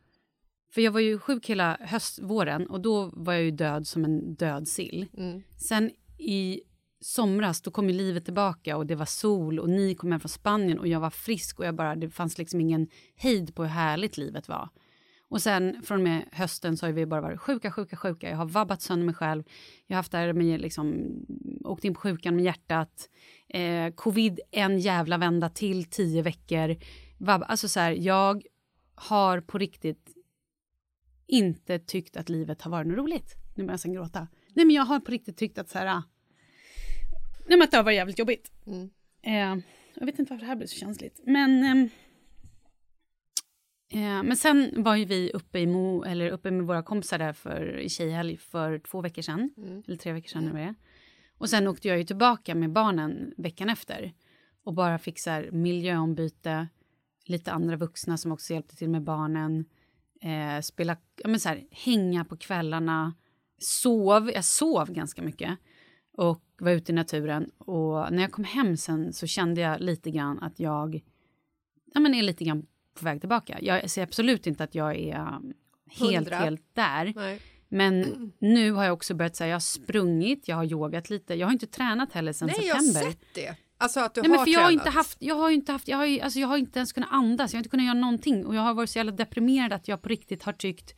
För jag var ju sjuk hela höstvåren och då var jag ju död som en död sill. Sen i somras då kom ju livet tillbaka och det var sol och ni kom hem från Spanien och jag var frisk och jag bara, det fanns liksom ingen hejd på hur härligt livet var. Och sen från och med hösten så har vi bara varit sjuka, sjuka, sjuka. Jag har vabbat sönder mig själv. Jag har haft där med liksom, åkt in på sjukan med hjärtat. Eh, covid en jävla vända till, tio veckor. Vab, alltså så här, jag har på riktigt inte tyckt att livet har varit något roligt. Nu börjar jag sen gråta. Nej men jag har på riktigt tyckt att så här, ah, nej men att det har varit jävligt jobbigt. Eh, jag vet inte varför det här blir så känsligt. Men ehm, Eh, men sen var ju vi uppe, i Mo, eller uppe med våra kompisar där för, i tjejhelg för två veckor sedan. Eller tre veckor sedan. Mm. Och sen åkte jag ju tillbaka med barnen veckan efter. Och bara fick så här miljöombyte, lite andra vuxna som också hjälpte till med barnen. eh, spela, ja, men så här, hänga på kvällarna, sov. Jag sov ganska mycket och var ute i naturen. Och när jag kom hem sen så kände jag lite grann att jag ja, men är lite grann på väg tillbaka. Jag ser absolut inte att jag är helt,
Hundra.
helt där.
Nej.
Men nu har jag också börjat säga, jag har sprungit, jag har yogat lite. Jag har inte tränat heller sen
Nej, jag har
september.
sett det. Alltså att du
Nej, men
har
för jag har inte haft, jag har inte haft, jag har, alltså jag har inte ens kunnat andas, jag har inte kunnat göra någonting och jag har varit så jävla deprimerad att jag på riktigt har tyckt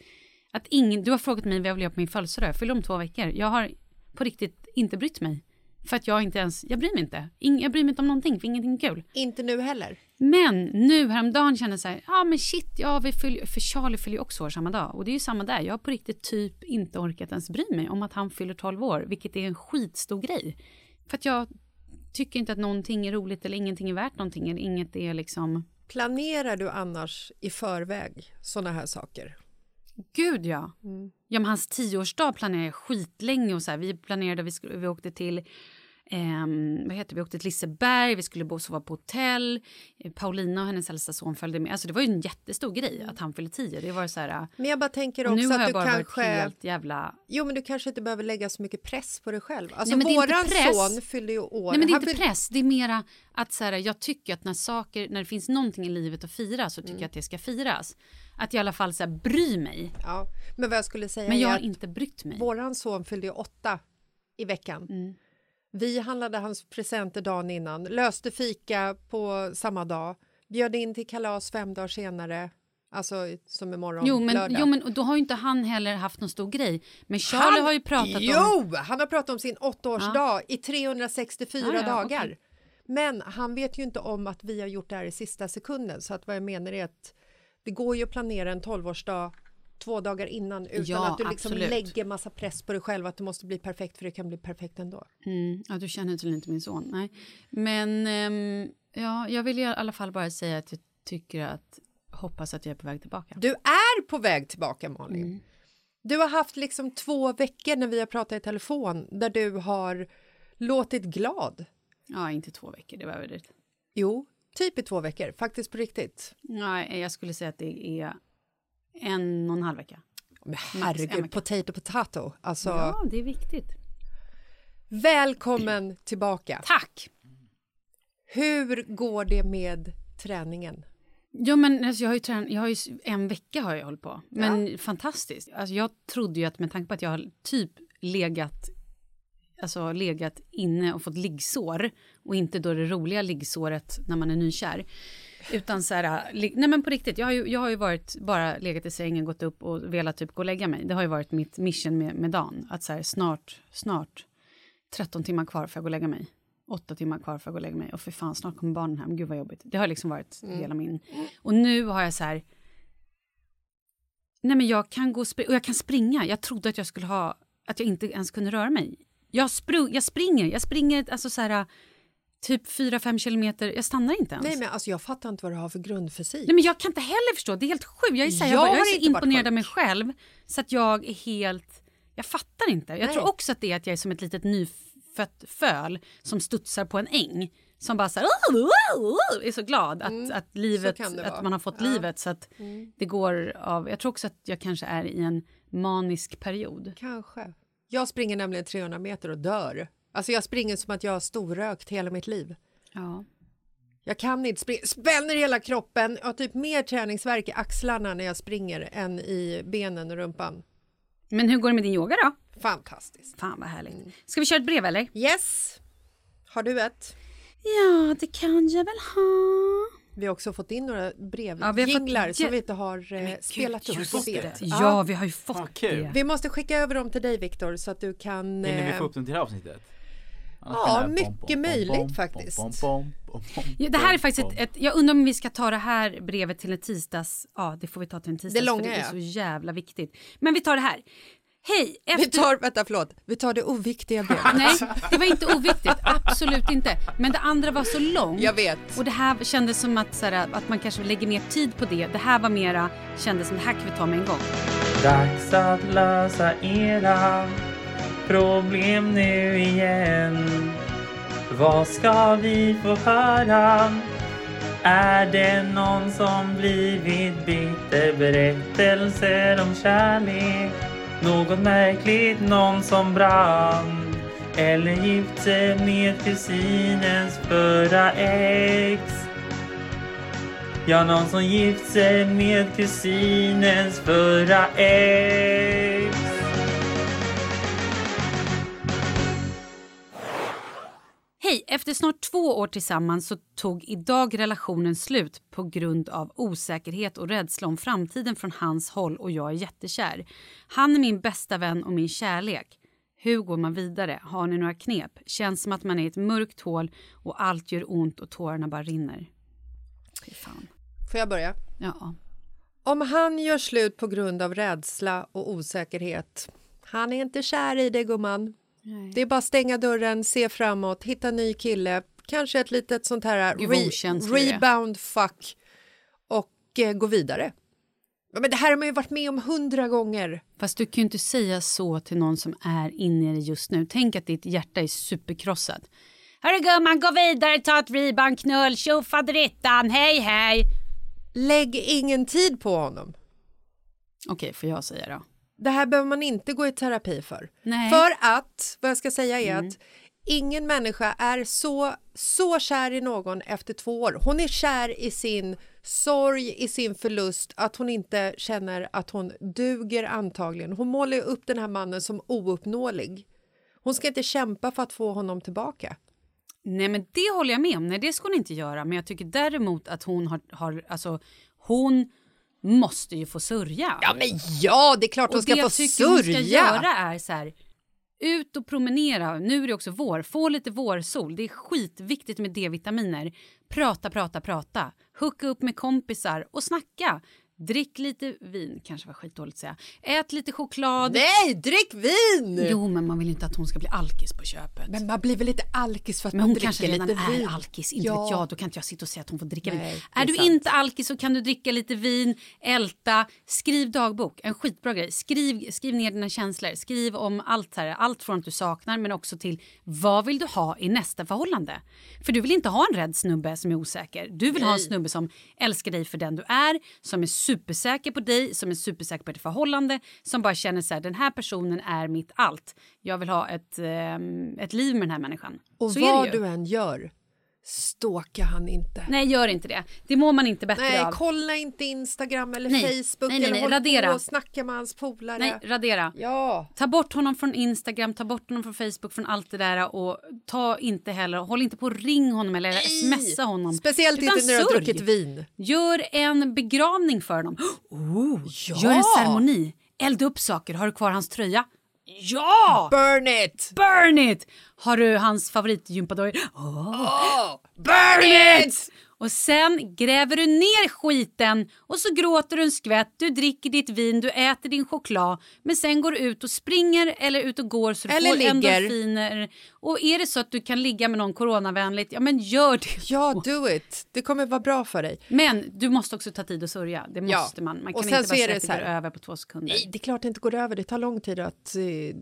att ingen, du har frågat mig vad jag vill göra på min födelsedag, jag fyller om två veckor. Jag har på riktigt inte brytt mig. För att jag inte ens, jag bryr mig inte. Ing, jag bryr mig inte om någonting för ingenting är kul.
Inte nu heller.
Men nu häromdagen kände jag så här, ja men shit, ja, vi fyller, för Charlie fyller ju också år samma dag. Och det är ju samma där, jag har på riktigt typ inte orkat ens bry mig om att han fyller 12 år, vilket är en skitstor grej. För att jag tycker inte att någonting är roligt eller ingenting är värt någonting eller inget är liksom,
Planerar du annars i förväg såna här saker?
gud ja. Ja men hans tioårsdag planerade jag skitlänge och så här, vi planerade, vi, vi åkte till ehm, vad heter? Vi åkte till Liseberg, vi skulle bo och sova på hotell. Eh, Paulina och hennes äldsta son följde med. Alltså det var ju en jättestor grej att han fyllde tio. Det var så här,
Men jag bara tänker
och nu
också
har
att
jag
du
bara
kanske...
varit helt jävla...
Jo, men du kanske inte behöver lägga så mycket press på dig själv. Alltså,
Nej, men det är inte
våran son fyllde ju år.
Nej men det är
Han
inte
fyll-
press, det är mera att så här, jag tycker att när saker, när det finns någonting i livet att fira så tycker
Mm.
jag att det ska firas. Att jag i alla fall så här, bryr mig.
Ja, men vad jag skulle säga
Men jag har
att
inte brytt mig.
våran son fyllde ju åtta i veckan.
Mm.
Vi handlade hans presenter dagen innan, löste fika på samma dag, bjöd in till kalas fem dagar senare, alltså som imorgon,
Jo men,
lördag.
jo men då har ju inte han heller haft någon stor grej. Men Charlie har ju pratat
jo,
om...
han har pratat om sin åttaårsdag i 364
Ja, ja,
dagar.
okej.
Men han vet ju inte om att vi har gjort det här i sista sekunden. Så att vad jag menar är att det går ju att planera en 12-årsdag två dagar innan utan
Ja,
att du liksom
absolut.
lägger massa press på dig själv att det måste bli perfekt för det kan bli perfekt ändå.
Mm, ja, du känner tydligen inte min son. Nej. Men ehm, ja, jag vill i alla fall bara säga att jag tycker att hoppas att jag är på väg tillbaka.
Du är på väg tillbaka Malin.
Mm.
Du har haft liksom två veckor när vi har pratat i telefon där du har låtit glad.
Ja, inte två veckor, det var överdrivet.
Jo, typ i två veckor, faktiskt på riktigt.
Nej, jag skulle säga att det är en och en halv vecka.
Men
en
herregud,
vecka.
potato potato. Alltså,
Ja, det är viktigt.
välkommen tillbaka.
Tack!
Hur går det med träningen?
Ja, men alltså, jag har ju trän- jag har ju en vecka har jag hållit på. Men fantastiskt. Alltså, jag trodde ju att med tanke på att jag har typ legat alltså legat inne och fått liggsår och inte då det roliga liggsåret när man är nykär. Utan så här, nej men på riktigt, jag har, ju, jag har ju varit bara legat i sängen, gått upp och velat typ gå och lägga mig. Det har ju varit mitt mission med, med dagen. Att så här, snart, snart, 13 timmar kvar för att gå och lägga mig. 8 timmar kvar för att gå och lägga mig. Och för fan, snart kommer barnen hem. Gud vad jobbigt. Det har liksom varit hela min... Och nu har jag så här... Nej men jag kan gå och, och jag kan springa. Jag trodde att jag skulle ha... Att jag inte ens kunde röra mig. Jag, spru- jag springer. Jag springer alltså så här... Typ 4-5 kilometer. Jag stannar inte ens.
Nej, men alltså, jag fattar inte vad du har för grundfysik.
Nej, men jag kan inte heller förstå. Det är helt sjukt. Jag är, så här,
Jag
jag, jag är så imponerad av mig själv så att jag är helt... Jag fattar inte. Jag
Nej.
tror också att det är att jag är som ett litet nyfött föl som studsar på en äng. Som bara så här, "Oh, oh, oh", är så glad att, att, livet,
Mm. kan det
att man har fått
Ja. Mm.
livet. Så att det går av... Jag tror också att jag kanske är i en manisk period.
Kanske. Jag springer nämligen 300 meter och dör. Alltså jag springer som att jag har storrökt hela mitt liv.
Ja.
Jag kan inte springa, spänner hela kroppen, jag har typ mer träningsvärk i axlarna när jag springer än i benen och rumpan.
Men hur går det med din yoga då?
Fantastiskt.
Fan vad härligt.
Mm.
Ska vi köra ett brev eller?
Yes! Har du ett?
Ja, det kan jag väl ha.
Vi har också fått in några
Ja,
brevjinglar
fått
som vi inte har eh, spelat upp. på
det?
Ja, vi har ju fått
kul.
det.
Vi måste skicka över dem till dig Viktor så att du kan...
Hinner vi
eh,
få upp dem till det här avsnittet?
Ja,
det
mycket möjligt faktiskt.
Ja, det här är faktiskt ett, ett, jag undrar om vi ska ta det här brevet till en tisdags, ja det får vi ta till en tisdags
långa,
för det är
ja.
så jävla viktigt. Men vi tar det här. Hej!
Vi
Efter...
tar, vänta förlåt, vi tar det oviktiga brevet. (laughs)
Nej, det var inte oviktigt, absolut inte. Men det andra var så långt.
Jag vet.
Och det här kändes som att, så här, att man kanske lägger mer tid på det. Det här var mera, kändes som det här kan vi ta med en gång.
Dags att lösa era problem nu igen. Vad ska vi få höra? Är det någon som blivit bitter? Berättelser om kärlek. Något märkligt, någon som brann. Eller gift sig med kusinens förra ex. Ja, någon som gift sig med kusinens förra ex.
Hej! Efter snart två år tillsammans så tog idag relationen slut på grund av osäkerhet och rädsla om framtiden från hans håll och jag är jättekär. Han är min bästa vän och min kärlek. Hur går man vidare? Har ni några knep? Känns som att man är i ett mörkt hål och allt gör ont och tårarna bara rinner. Fy fan.
Får jag börja?
Ja.
Om han gör slut på grund av rädsla och osäkerhet, han är inte kär i dig gumman.
Nej.
Det är bara stänga dörren, se framåt, hitta ny kille, kanske ett litet sånt här
är.
rebound fuck och eh, gå vidare. Men det här har man ju varit med om hundra gånger.
Fast du kan ju inte säga så till någon som är inne i det just nu. Tänk att ditt hjärta är superkrossat. Hörru gumman, gå vidare, ta ett rebound knull, tjofaderittan, hej hej!
Lägg ingen tid på honom.
Okej, får jag säga då?
Det här behöver man inte gå i terapi för.
Nej.
För att, vad jag ska säga är
Mm.
att ingen människa är så, så kär i någon efter två år. Hon är kär i sin sorg, i sin förlust, att hon inte känner att hon duger antagligen. Hon målar upp den här mannen som ouppnåelig. Hon ska inte kämpa för att få honom tillbaka.
Nej, men det håller jag med om. Nej, det ska hon inte göra. Men jag tycker däremot att hon har, har alltså, hon måste ju få sörja.
Ja, men ja, det är klart
och
ska
det
få
jag tycker hon ska
sörja.
göra är så här, ut och promenera. Nu är det också vår. Få lite vårsol. Det är skitviktigt med D-vitaminer. Prata, prata, prata. Hooka upp med kompisar och snacka. Drick lite vin, kanske var skitdåligt att säga. Ät lite choklad.
Nej, drick vin!
Jo, men man vill inte att hon ska bli alkis på köpet.
Men man blir väl lite alkis för att
Men
man
hon
dricker
kanske redan
lite
är
vin.
alkis, inte
Ja.
vet jag. Då kan inte jag sitta och säga att hon får dricka
Nej,
vin.
är
Är du
sant.
inte alkis så kan du dricka lite vin, älta, skriv dagbok. En skitbra grej. Skriv, skriv ner dina känslor. Skriv om allt här. Allt från att du saknar men också till vad vill du ha i nästa förhållande? För du vill inte ha en rädd snubbe som är osäker. Du vill ha en snubbe som älskar dig för den du är, som är supersäker på dig, som är supersäker på ditt förhållande, som bara känner så här, den här personen är mitt allt. Jag vill ha ett, ehm, ett liv med den här människan.
Och
så
vad du än gör, ståka han inte.
Nej, gör inte det. Det mår man inte bättre
Nej,
av.
kolla inte Instagram eller
Nej.
Facebook
Nej, nej,
eller
nej,
håll
radera.
på och snacka med hans polare.
Nej, radera.
Ja.
Ta bort honom från Instagram, ta bort honom från Facebook, från allt det där och ta inte heller, håll inte på ring honom eller smsa honom.
Speciellt
Utan
inte när du har druckit vin.
Gör en begravning för honom. (gasps) Oh,
Ja.
Gör en ceremoni. Elda upp saker. Har du kvar hans tröja? Ja!
Burn it!
Burn it! Har du hans favoritgympadojor? Oh.
Burn it!
Och sen gräver du ner skiten och så gråter du en skvätt, du dricker ditt vin, du äter din choklad men sen går du ut och springer eller ut och går så du
Eller
får
ligger.
endorfiner. Och är det så att du kan ligga med någon coronavänligt, ja men gör det.
Ja, do it. Det kommer vara bra för dig.
Men du måste också ta tid att sörja. Det
Ja.
måste man. Man
Och
kan inte bara säga att det går över på två sekunder.
Nej, det är klart det inte går över. Det tar lång tid att, eh,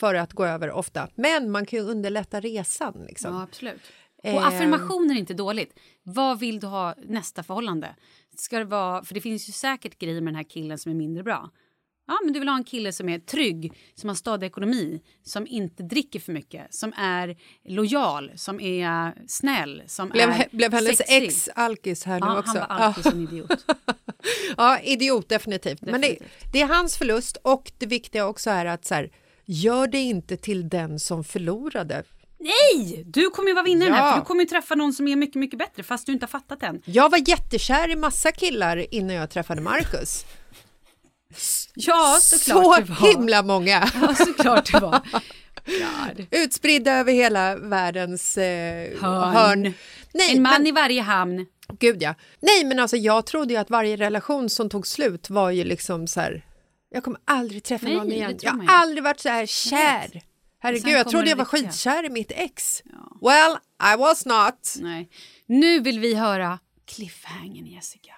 för att gå över ofta. Men man kan ju underlätta resan. Liksom.
Ja, absolut. Och affirmationer är inte dåligt. Vad vill du ha nästa förhållande? Ska det vara, för det finns ju säkert grejer med den här killen som är mindre bra. Ja, men du vill ha en kille som är trygg, som har stadig ekonomi, som inte dricker för mycket, som är lojal, som är snäll, som
Blev,
är
blev hennes
sexig.
ex alkis här nu
Ja,
också?
han var alkis och en idiot. (laughs)
ja, idiot definitivt. Men det,
Definitivt.
det är hans förlust och det viktiga också är att så här, gör det inte till den som förlorade.
Nej! Du kommer ju vara vinnaren
Ja.
här, för du kommer ju träffa någon som är mycket, mycket bättre, fast du inte har fattat än.
Jag var jättekär i massa killar innan jag träffade Marcus.
Ja,
Så
såklart var.
himla många!
Ja, såklart det var. God.
Utspridda över hela världens eh,
Hörn.
hörn. Nej,
En man
men,
i varje hamn.
Gud ja. Nej, men alltså jag trodde ju att varje relation som tog slut var ju liksom så här... Jag kommer aldrig träffa
Nej,
någon igen. Jag har aldrig varit så här kär. Herregud, jag trodde jag var
riktiga.
skitkär i mitt ex. Well, I was not.
Nej. Nu vill vi höra cliffhangern, Jessica.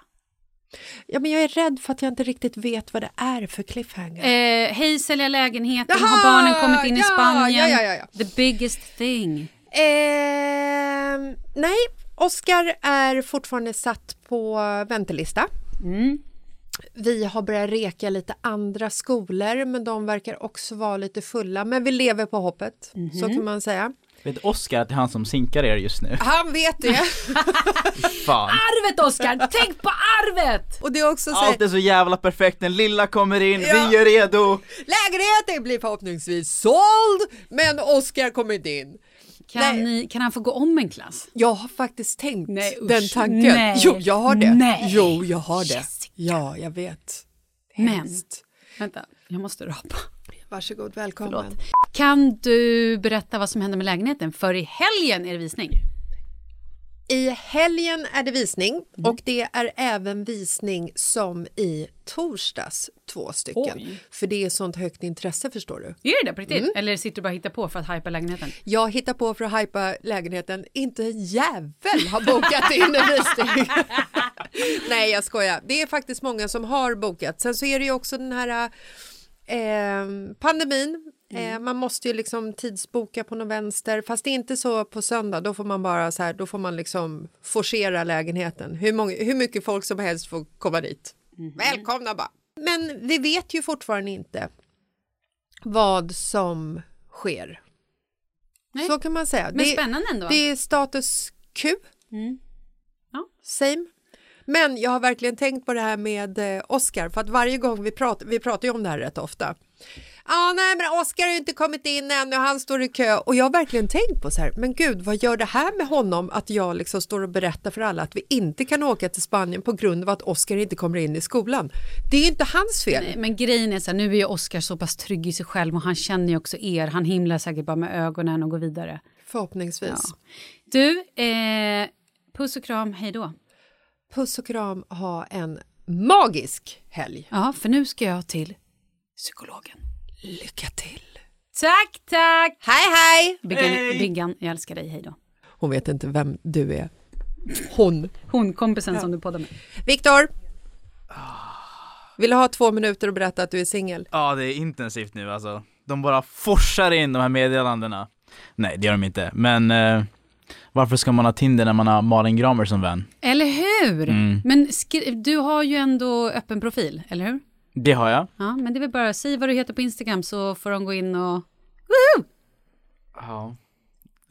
Ja, men jag är rädd för att jag inte riktigt vet vad det är för cliffhanger.
Eh, hej, sälja lägenheten.
Jaha,
Har barnen kommit in i
ja,
Spanien?
ja, ja, ja, ja.
The biggest thing.
Ehm, nej, Oscar är fortfarande satt på väntelista. Vi har börjat reka lite andra skolor, men de verkar också vara lite fulla. Men vi lever på hoppet, så kan man säga.
Vet Oskar att det är han som sinkar er just nu?
Han vet det! (laughs)
Fan.
Arvet Oskar! Tänk på arvet!
Och det är också så
Allt är så jävla perfekt, den lilla kommer in,
Ja.
vi är redo!
lägenheten blir förhoppningsvis såld, men Oscar kommer inte in.
Kan, ni, kan han få gå om en klass?
Jag har faktiskt tänkt
Nej, usch.
den tanken.
Nej.
Jo, jag har det.
Nej.
Jo, jag har det.
Jessica.
Ja, jag vet.
Men, vänta, jag måste rapa.
Varsågod, välkommen.
Förlåt. Kan du berätta vad som händer med lägenheten? För i helgen är det visning.
I helgen är det visning och det är även visning som i torsdags, två stycken.
Oj.
För det är sånt högt intresse förstår du.
Är det det på riktigt?
Mm.
Eller sitter du bara och hittar på för att hypa lägenheten?
Jag hittar på för att hypa lägenheten, inte en jävel har bokat in en visning. (laughs) (laughs) Nej, jag skojar. Det är faktiskt många som har bokat. Sen så är det ju också den här eh, pandemin. Eh, man måste ju liksom tidsboka på någon vänster, fast det är inte så på söndag. Då får man bara så här, då får man liksom forcera lägenheten. Hur, många, hur mycket folk som helst får komma dit. Välkomna bara. Men vi vet ju fortfarande inte vad som sker.
Nej.
Så kan man säga.
Men
det,
spännande ändå.
det är status Q.
Mm. Ja.
Same. Men jag har verkligen tänkt på det här med eh, Oscar för att varje gång vi pratar, vi pratar ju om det här rätt ofta. Ja, nej, men Oscar har ju inte kommit in ännu, han står i kö och jag har verkligen tänkt på så här, men gud, vad gör det här med honom att jag liksom står och berättar för alla att vi inte kan åka till Spanien på grund av att Oscar inte kommer in i skolan. Det är ju inte hans fel.
Nej, men grejen är så här, nu är ju Oskar så pass trygg i sig själv och han känner ju också er. Han himlar säkert bara med ögonen och går vidare.
Förhoppningsvis.
Ja. Du, eh, puss och kram, hej då.
Puss och kram, ha en magisk helg.
Ja, för nu ska jag till psykologen.
Lycka till.
Tack, tack!
Hej, hej!
Biggan, Biggan, jag älskar dig, hej då.
Hon vet inte vem du är. Hon.
Hon, kompisen som du poddar med.
Viktor! Vill du ha två minuter och berätta att du är singel?
Ja, det är intensivt nu alltså. De bara forsar in de här meddelandena. Nej, det gör de inte. Men eh, varför ska man ha Tinder när man har Malin Gramer som vän?
Eller hur?
Mm.
Men du har ju ändå öppen profil, eller hur?
Det har jag.
Ja, men det är väl bara säg vad du heter på Instagram så får de gå in och... Woho!
Ja.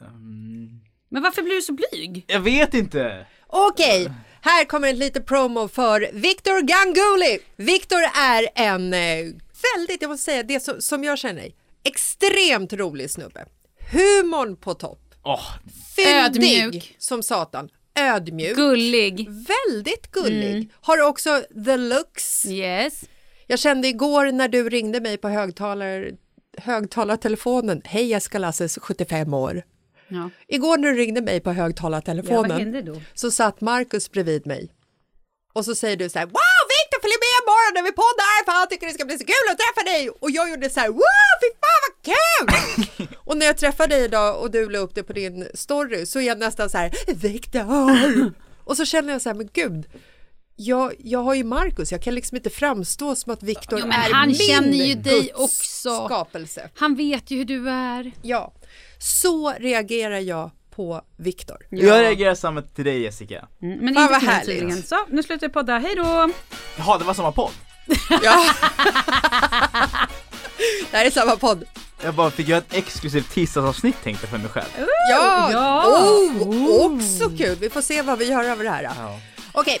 Ehm,
Men varför blir du så blyg?
jag vet inte.
Okej, här kommer en liten promo för Victor Ganguly. Victor är en eh, väldigt, jag måste säga det som, som jag känner, extremt rolig snubbe. Humorn på topp.
Åh,
Fyndig
Ödmjuk.
som satan. Ödmjuk.
Gullig.
Väldigt gullig. Har också the looks.
Yes.
Jag kände igår när du ringde mig på högtalar, högtalartelefonen. Hej Jessica Lasses, 75 år.
Ja.
Igår när du ringde mig på
ja,
högtalartelefonen
då?
så satt Markus bredvid mig. Och så säger du så här, wow Victor följ med imorgon när vi poddar för han tycker det ska bli så kul att träffa dig. Och jag gjorde så här, wow fy fan vad kul! (laughs) och när jag träffade dig idag och du la upp det på din story så är jag nästan så här, Victor! och så känner jag så här, men gud, jag, jag har ju Markus, jag kan liksom inte framstå som att
men
är
han
min
känner ju dig
Guds
också.
skapelse.
Han vet ju hur du är.
Ja, så reagerar jag på Victor.
Jag reagerar samma till dig Jessica.
Mm, men
Fan,
inte
vad härligt.
tydligen. Så, nu slutar jag podda. Hej då!
Jaha, det var samma podd?
Ja. (laughs) det här är samma podd.
Jag bara fick göra ett exklusivt tisdagsavsnitt tänkte jag för mig själv.
Ja,
Ja.
Oh, också kul. Vi får se vad vi gör av det här.
Ja.
Okej,